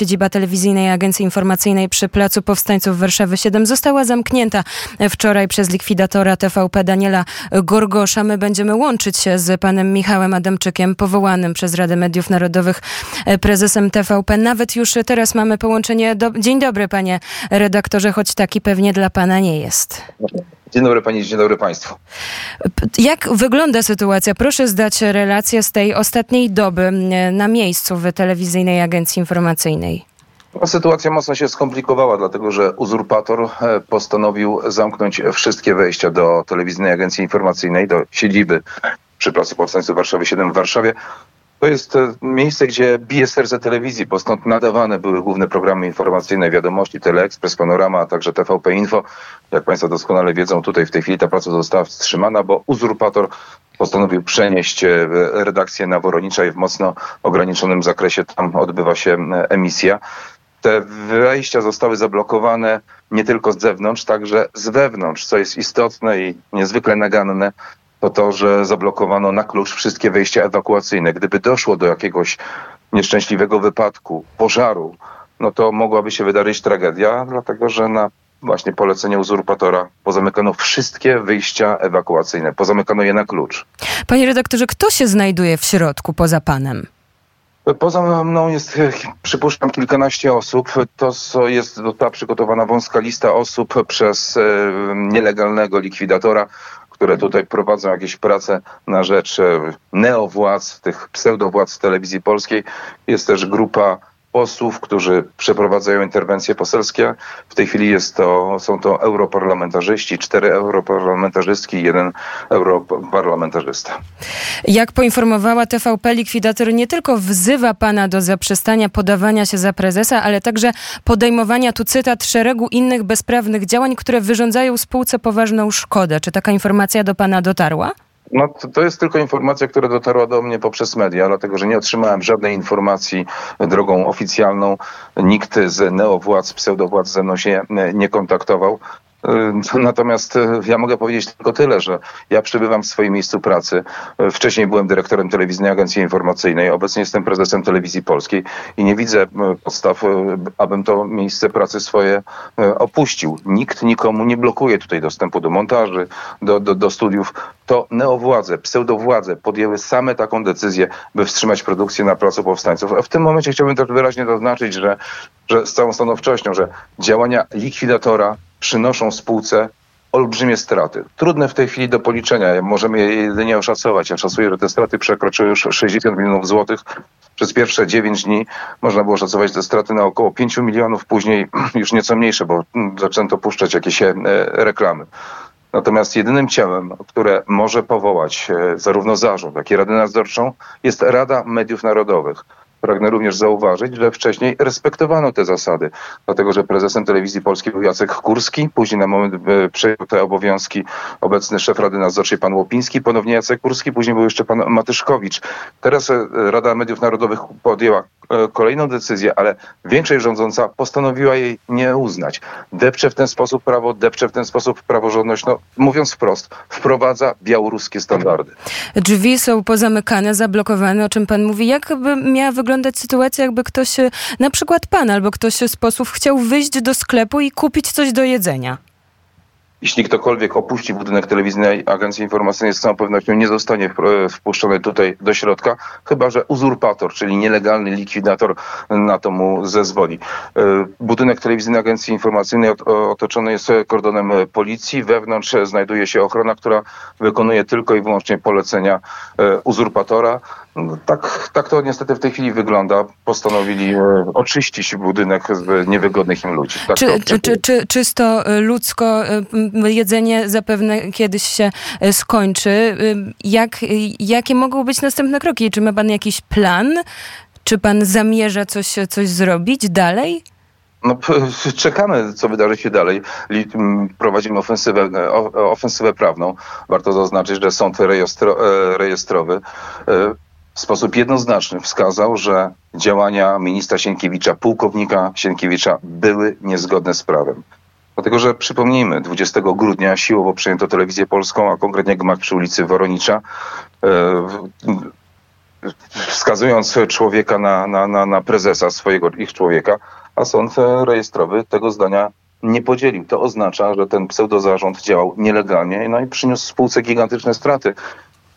siedziba telewizyjnej agencji informacyjnej przy Placu Powstańców Warszawy 7 została zamknięta wczoraj przez likwidatora TVP Daniela Gorgosza. My będziemy łączyć się z panem Michałem Adamczykiem, powołanym przez Radę Mediów Narodowych prezesem TVP. Nawet już teraz mamy połączenie. Do... Dzień dobry, panie redaktorze, choć taki pewnie dla pana nie jest. Dzień dobry pani, dzień dobry państwu. Jak wygląda sytuacja? Proszę zdać relację z tej ostatniej doby na miejscu w telewizyjnej agencji informacyjnej. No, sytuacja mocno się skomplikowała, dlatego że uzurpator e, postanowił zamknąć wszystkie wejścia do telewizyjnej agencji informacyjnej, do siedziby przy Placu Powstańców Warszawy 7 w Warszawie. To jest e, miejsce, gdzie bije serce telewizji, bo stąd nadawane były główne programy informacyjne, wiadomości, Teleekspres, Panorama, a także TVP Info. Jak Państwo doskonale wiedzą, tutaj w tej chwili ta praca została wstrzymana, bo uzurpator postanowił przenieść e, redakcję na Woronicza i w mocno ograniczonym zakresie tam odbywa się emisja. Te wejścia zostały zablokowane nie tylko z zewnątrz, także z wewnątrz, co jest istotne i niezwykle naganne to to, że zablokowano na klucz wszystkie wejścia ewakuacyjne. Gdyby doszło do jakiegoś nieszczęśliwego wypadku, pożaru, no to mogłaby się wydarzyć tragedia, dlatego że na właśnie polecenie uzurpatora pozamykano wszystkie wyjścia ewakuacyjne, pozamykano je na klucz. Panie redaktorze, kto się znajduje w środku poza panem? Poza mną jest, przypuszczam, kilkanaście osób. To jest ta przygotowana wąska lista osób przez e, nielegalnego likwidatora, które tutaj prowadzą jakieś prace na rzecz e, neowładz, tych pseudowładz telewizji polskiej. Jest też grupa posłów, którzy przeprowadzają interwencje poselskie. W tej chwili jest to, są to europarlamentarzyści, cztery europarlamentarzystki i jeden europarlamentarzysta. Jak poinformowała TVP, likwidator nie tylko wzywa pana do zaprzestania podawania się za prezesa, ale także podejmowania, tu cytat, szeregu innych bezprawnych działań, które wyrządzają spółce poważną szkodę. Czy taka informacja do pana dotarła? No, to, to, jest tylko informacja, która dotarła do mnie poprzez media, dlatego że nie otrzymałem żadnej informacji drogą oficjalną. Nikt z neowładz, pseudowładz ze mną się nie kontaktował. Y, natomiast y, ja mogę powiedzieć tylko tyle, że ja przebywam w swoim miejscu pracy. Y, wcześniej byłem dyrektorem telewizyjnej agencji informacyjnej, obecnie jestem prezesem telewizji polskiej i nie widzę podstaw, abym to miejsce pracy swoje opuścił. Nikt nikomu nie blokuje tutaj dostępu do montaży, do, do, do studiów. To neowładze, pseudowładze podjęły same taką decyzję, by wstrzymać produkcję na Placu Powstańców. A w tym momencie chciałbym też wyraźnie zaznaczyć, że, że z całą stanowczością, że działania likwidatora przynoszą spółce olbrzymie straty. Trudne w tej chwili do policzenia. Możemy je jedynie oszacować. Ja szacuję, że te straty przekroczyły już 60 milionów złotych. Przez pierwsze 9 dni można było szacować te straty na około 5 milionów, później już nieco mniejsze, bo zaczęto puszczać jakieś e, reklamy. Natomiast jedynym ciałem, które może powołać e, zarówno zarząd, jak i Radę Nadzorczą, jest Rada Mediów Narodowych. Pragnę również zauważyć, że wcześniej respektowano te zasady, dlatego że prezesem telewizji polskiej był Jacek Kurski, później na moment e, przejął te obowiązki obecny szef Rady Nadzorczej pan Łopiński, ponownie Jacek Kurski, później był jeszcze pan Matyszkowicz. Teraz e, Rada Mediów Narodowych podjęła kolejną decyzję, ale większość rządząca postanowiła jej nie uznać. Depcze w ten sposób prawo, depcze w ten sposób praworządność, no mówiąc wprost, wprowadza białoruskie standardy. Drzwi są pozamykane, zablokowane, o czym pan mówi. Jak by miała wyglądać wyglądać sytuacja, jakby ktoś, e, na przykład pan albo ktoś z posłów chciał wyjść do sklepu i kupić coś do jedzenia? Jeśli ktokolwiek opuści budynek telewizyjnej agencji informacyjnej, z całą pewnością nie zostanie wpuszczony tutaj do środka, chyba że uzurpator, czyli nielegalny likwidator na to mu zezwoli. E, budynek telewizyjnej agencji informacyjnej otoczony jest kordonem policji. Wewnątrz znajduje się ochrona, która wykonuje tylko i wyłącznie polecenia e, uzurpatora. No, tak, tak to niestety w tej chwili wygląda. Postanowili e, oczyścić budynek z niewygodnych im ludzi. Tak czy, czy, czy, czysto ludzko jedzenie zapewne kiedyś się e, skończy. Jak, jakie mogą być następne kroki? Czy ma pan jakiś plan? Czy pan zamierza coś, coś zrobić dalej? No, czekamy, co wydarzy się dalej. Prowadzimy ofensywę, e, ofensywę prawną. Warto zaznaczyć, że sąd rejestro, e, rejestrowy w sposób jednoznaczny wskazał, że działania ministra Sienkiewicza, pułkownika Sienkiewicza były niezgodne z prawem. Dlatego, że przypomnijmy, 20 grudnia siłowo przejęto telewizję polską, a konkretnie gmach przy ulicy Woronicza. E, wskazując człowieka na, na, na, na prezesa swojego, ich człowieka, a sąd rejestrowy tego zdania nie podzielił. To oznacza, że ten pseudozarząd działał nielegalnie no i przyniósł spółce gigantyczne straty.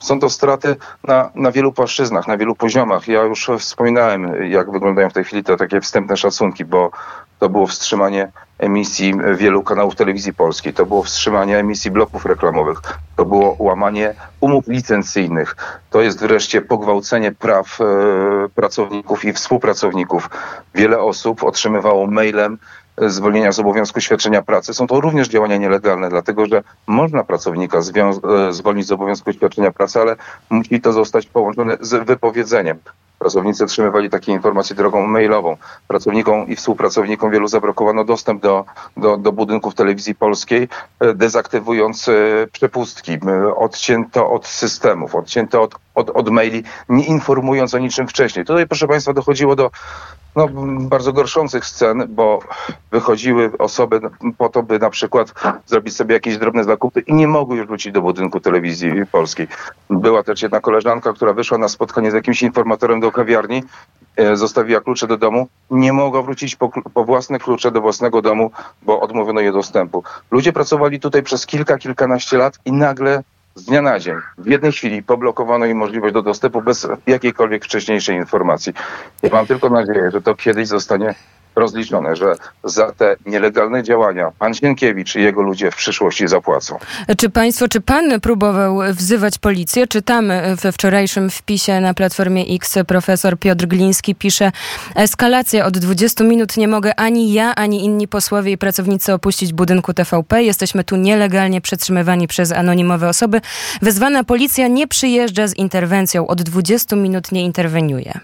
Są to straty na, na wielu płaszczyznach, na wielu poziomach. Ja już wspominałem, jak wyglądają w tej chwili te takie wstępne szacunki, bo to było wstrzymanie emisji wielu kanałów telewizji polskiej, to było wstrzymanie emisji bloków reklamowych, to było łamanie umów licencyjnych, to jest wreszcie pogwałcenie praw e, pracowników i współpracowników. Wiele osób otrzymywało mailem zwolnienia z obowiązku świadczenia pracy. Są to również działania nielegalne, dlatego że można pracownika e, zwolnić z obowiązku świadczenia pracy, ale musi to zostać połączone z wypowiedzeniem. Pracownicy otrzymywali takie informacje drogą mailową. Pracownikom i współpracownikom wielu zablokowano dostęp do, do, do budynków telewizji polskiej, e, dezaktywując e, przepustki. Odcięto od systemów, odcięto od, od, od maili, nie informując o niczym wcześniej. Tutaj, proszę Państwa, dochodziło do no, bardzo gorszących scen, bo wychodziły osoby po to, by na przykład zrobić sobie jakieś drobne zakupy i nie mogły już wrócić do budynku telewizji polskiej. Była też jedna koleżanka, która wyszła na spotkanie z jakimś informatorem do kawiarni, e, zostawiła klucze do domu, nie mogła wrócić po, po własne klucze do własnego domu, bo odmówiono jej dostępu. Ludzie pracowali tutaj przez kilka, kilkanaście lat i nagle z dnia na dzień, w jednej chwili poblokowano im możliwość do dostępu bez jakiejkolwiek wcześniejszej informacji. Mam tylko nadzieję, że to kiedyś zostanie rozliczone, że za te nielegalne działania pan Sienkiewicz i jego ludzie w przyszłości zapłacą. Czy państwo, czy pan próbował wzywać policję? Czytamy we wczorajszym wpisie na Platformie X profesor Piotr Gliński pisze eskalacja od 20 minut nie mogę ani ja, ani inni posłowie i pracownicy opuścić budynku TVP. Jesteśmy tu nielegalnie przetrzymywani przez anonimowe osoby. Wezwana policja nie przyjeżdża z interwencją. Od 20 minut nie interweniuje.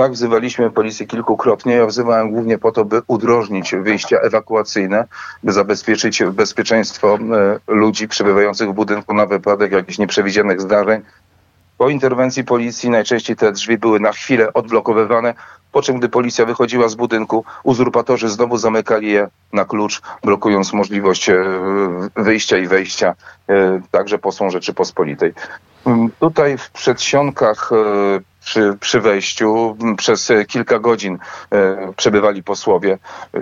Tak, wzywaliśmy policję kilkukrotnie. Ja wzywałem głównie po to, by udrożnić wyjścia ewakuacyjne, by zabezpieczyć bezpieczeństwo e, ludzi przebywających w budynku na wypadek jakichś nieprzewidzianych zdarzeń. Po interwencji policji najczęściej te drzwi były na chwilę odblokowywane, po czym gdy policja wychodziła z budynku, uzurpatorzy znowu zamykali je na klucz, blokując możliwość e, wyjścia i wejścia e, także posłom Rzeczypospolitej. Mm, tutaj w przedsionkach przy, przy wejściu przez kilka godzin e, przebywali posłowie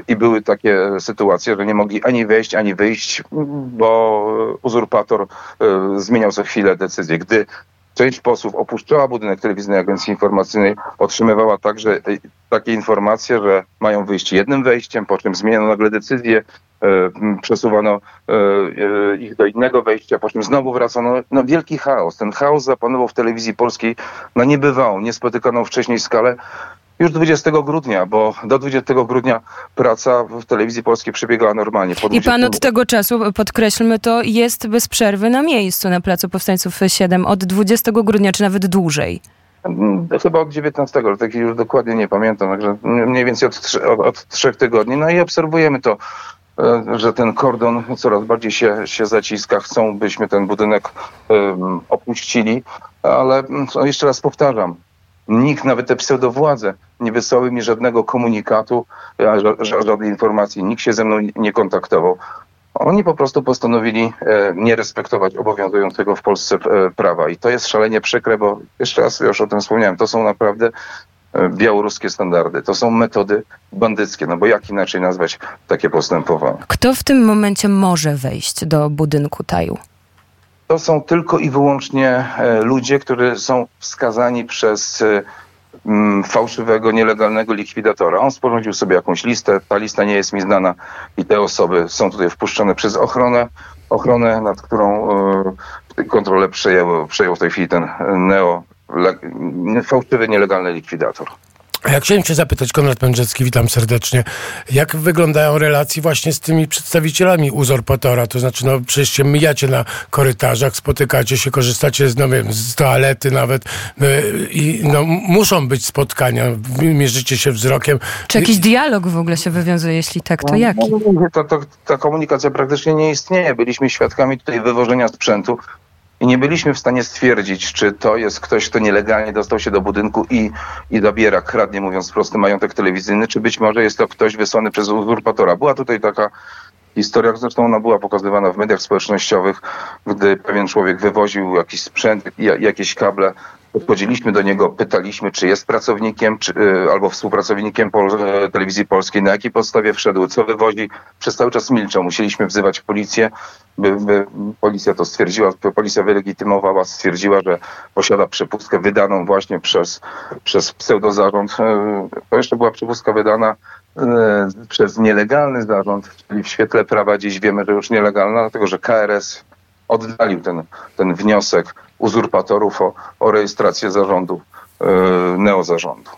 i były takie sytuacje, że nie mogli ani wejść, ani wyjść, bo uzurpator e, zmieniał co chwilę decyzję. Gdy część posłów opuszczała budynek telewizyjnej agencji informacyjnej, otrzymywała także takie informacje, że mają wyjść jednym wejściem, po czym zmieniono nagle decyzję, E, przesuwano e, e, ich do innego wejścia, po czym znowu wracano. No wielki chaos. Ten chaos zapanował w telewizji polskiej na niebywałą, niespotykaną wcześniej skalę. Już 20 grudnia, bo do 20 grudnia praca w telewizji polskiej przebiegała normalnie. I pan od tego czasu, podkreślmy to, jest bez przerwy na miejscu na Placu Powstańców 7 od 20 grudnia, czy nawet dłużej. Mm, chyba od 19, ale tak już dokładnie nie pamiętam, także mniej więcej od, od, od trzech tygodni. No i obserwujemy to E, że ten kordon coraz bardziej się, się zaciska. Chcą, byśmy ten budynek um, opuścili, ale no, jeszcze raz powtarzam, nikt, nawet te pseudowładze, nie wysłały mi żadnego komunikatu, żadnej informacji, nikt się ze mną nie kontaktował. Oni po prostu postanowili e, nie respektować obowiązującego w Polsce e, prawa. I to jest szalenie przykre, bo jeszcze raz już o tym wspomniałem, to są naprawdę E, białoruskie standardy. To są metody bandyckie, no bo jak inaczej nazwać takie postępowania? Kto w tym momencie może wejść do budynku Taju? To są tylko i wyłącznie e, ludzie, którzy są wskazani przez e, fałszywego, nielegalnego likwidatora. On sporządził sobie jakąś listę, ta lista nie jest mi znana i te osoby są tutaj wpuszczone przez ochronę, ochronę nad którą kontrolę przejął, przejął w tej chwili ten neo fałszywy, nielegalny likwidator. Ja chciałem cię zapytać, Konrad Pędrzecki, witam serdecznie. Jak wyglądają relacje właśnie z tymi przedstawicielami uzurpatora? To znaczy, no przecież się mijacie na korytarzach, spotykacie się, korzystacie z, no wiem, z toalety nawet no, i no, muszą być spotkania, mierzycie się wzrokiem. Czy jakiś dialog w ogóle się wywiązuje? Jeśli tak, to no, jaki? No, to, to, ta komunikacja praktycznie nie istnieje. Byliśmy świadkami tutaj wywożenia sprzętu i nie byliśmy w stanie stwierdzić, czy to jest ktoś, kto nielegalnie dostał się do budynku i, i dobiera, kradnie, mówiąc prosty, majątek telewizyjny, czy być może jest to ktoś wysłany przez uzurpatora. Była tutaj taka historia, zresztą ona była pokazywana w mediach społecznościowych, gdy pewien człowiek wywoził jakiś sprzęt, jakieś kable Podchodziliśmy do niego, pytaliśmy, czy jest pracownikiem, czy, albo współpracownikiem Pol Telewizji Polskiej, na jakiej podstawie wszedł, co wywozi. Przez cały czas milczał. Musieliśmy wzywać policję, by, by policja to stwierdziła, policja wylegitymowała, stwierdziła, że posiada przepustkę wydaną właśnie przez, przez pseudozarząd. To jeszcze była przepustka wydana przez nielegalny zarząd, czyli w świetle prawa dziś wiemy, że już nielegalna, dlatego że KRS oddalił ten, ten wniosek uzurpatorów o, o rejestrację zarządu, yy, neozarządu.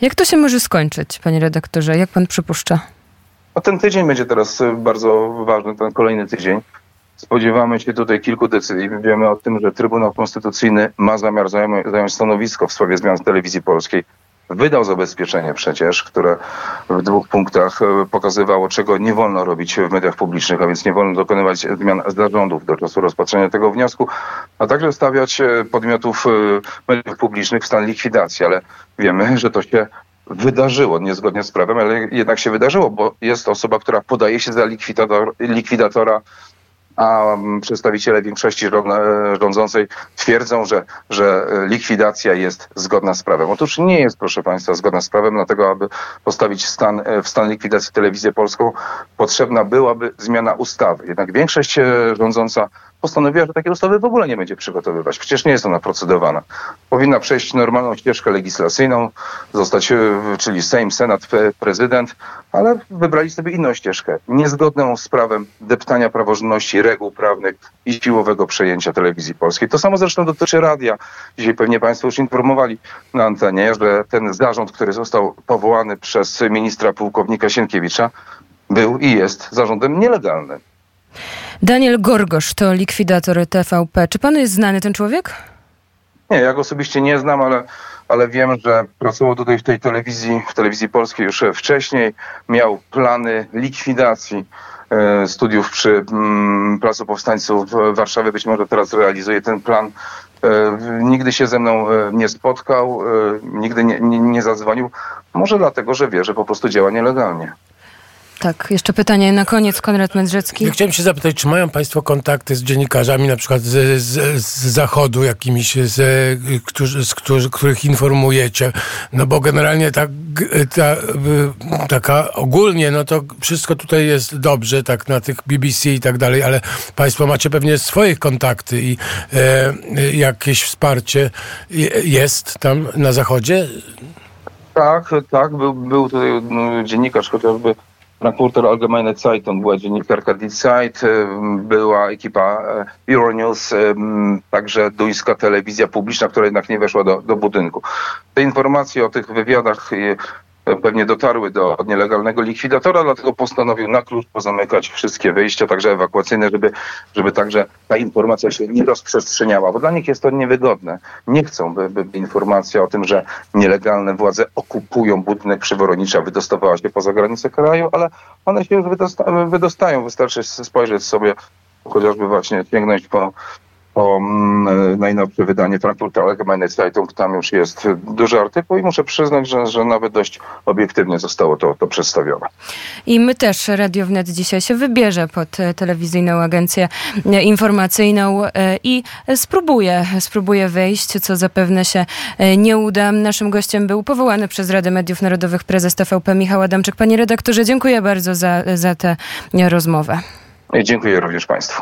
Jak to się może skończyć, panie redaktorze? Jak pan przypuszcza? No ten tydzień będzie teraz bardzo ważny, ten kolejny tydzień. Spodziewamy się tutaj kilku decyzji. Wiemy o tym, że Trybunał Konstytucyjny ma zamiar zająć stanowisko w sprawie zmian w telewizji polskiej wydał zabezpieczenie przecież, które w dwóch punktach e, pokazywało, czego nie wolno robić w mediach publicznych, a więc nie wolno dokonywać zmian zarządów do czasu rozpatrzenia tego wniosku, a także stawiać e, podmiotów e, mediów publicznych w stan likwidacji, ale wiemy, że to się wydarzyło niezgodnie z prawem, ale jednak się wydarzyło, bo jest osoba, która podaje się za likwidator, likwidatora a mm, przedstawiciele większości rządzącej twierdzą, że, że likwidacja jest zgodna z prawem. Otóż nie jest, proszę Państwa, zgodna z prawem, dlatego aby postawić stan, e, w stan likwidacji telewizję polską, potrzebna byłaby zmiana ustawy. Jednak większość e, rządząca postanowiła, że takiej ustawy w ogóle nie będzie przygotowywać. Przecież nie jest ona procedowana. Powinna przejść normalną ścieżkę legislacyjną, zostać, e, czyli Sejm, Senat, prezydent, ale wybrali sobie inną ścieżkę, niezgodną z prawem deptania praworządności, reguł prawnych i siłowego przejęcia telewizji polskiej. To samo zresztą dotyczy radia. Dzisiaj pewnie Państwo już informowali na antenie, że ten zarząd, który został powołany przez ministra pułkownika Sienkiewicza, był i jest zarządem nielegalnym. Daniel Gorgosz to likwidator TVP. Czy panu jest znany ten człowiek? Nie, ja go osobiście nie znam, ale, ale wiem, że pracował tutaj w tej telewizji, w telewizji polskiej już wcześniej. Miał plany likwidacji e, studiów przy mm, Placu Powstańców w Warszawie. Być może teraz realizuje ten plan. E, nigdy się ze mną e, nie spotkał, nigdy nie, nie, nie zadzwonił. Może dlatego, że wie, że po prostu działa nielegalnie. Tak, jeszcze pytanie na koniec, Konrad Mędrzecki. Ja chciałem się zapytać, czy mają Państwo kontakty z dziennikarzami, na przykład z, z, z Zachodu jakimiś, z, którzy, z którzy, których informujecie? No bo generalnie tak, ta, taka ogólnie, no to wszystko tutaj jest dobrze, tak na tych BBC i tak dalej, ale Państwo macie pewnie swoje kontakty i e, jakieś wsparcie jest tam na Zachodzie? Tak, tak, był, był tutaj no, dziennikarz chociażby Frankfurter Allgemeine Zeitung, była dziennikarka Die Zeit, była ekipa e, Euronews, także duńska telewizja publiczna, która jednak nie weszła do, do budynku. Te informacje o tych wywiadach pewnie dotarły do nielegalnego likwidatora, dlatego postanowił na klucz pozamykać wszystkie wyjścia, także ewakuacyjne, żeby, żeby także ta informacja się nie rozprzestrzeniała, bo dla nich jest to niewygodne. Nie chcą, by, by informacja o tym, że nielegalne władze okupują budynek przy Woronicza wydostawała się poza granice kraju, ale one się już wydosta wydostają. Wystarczy spojrzeć sobie chociażby właśnie sięgnąć po o mm, najnowsze wydanie Frankfurter Allgemeine Zeitung. Tam już jest duży artykuł i muszę przyznać, że, że nawet dość obiektywnie zostało to, to przedstawione. I my też, Radio Wnet dzisiaj się wybierze pod e, telewizyjną agencję e, informacyjną e, i spróbuje, spróbuje wejść, co zapewne się nie uda. Naszym gościem był powołany przez Radę Mediów Narodowych prezes TVP Michał Adamczyk. Panie redaktorze, dziękuję bardzo za, za tę rozmowę. Dziękuję również Państwu.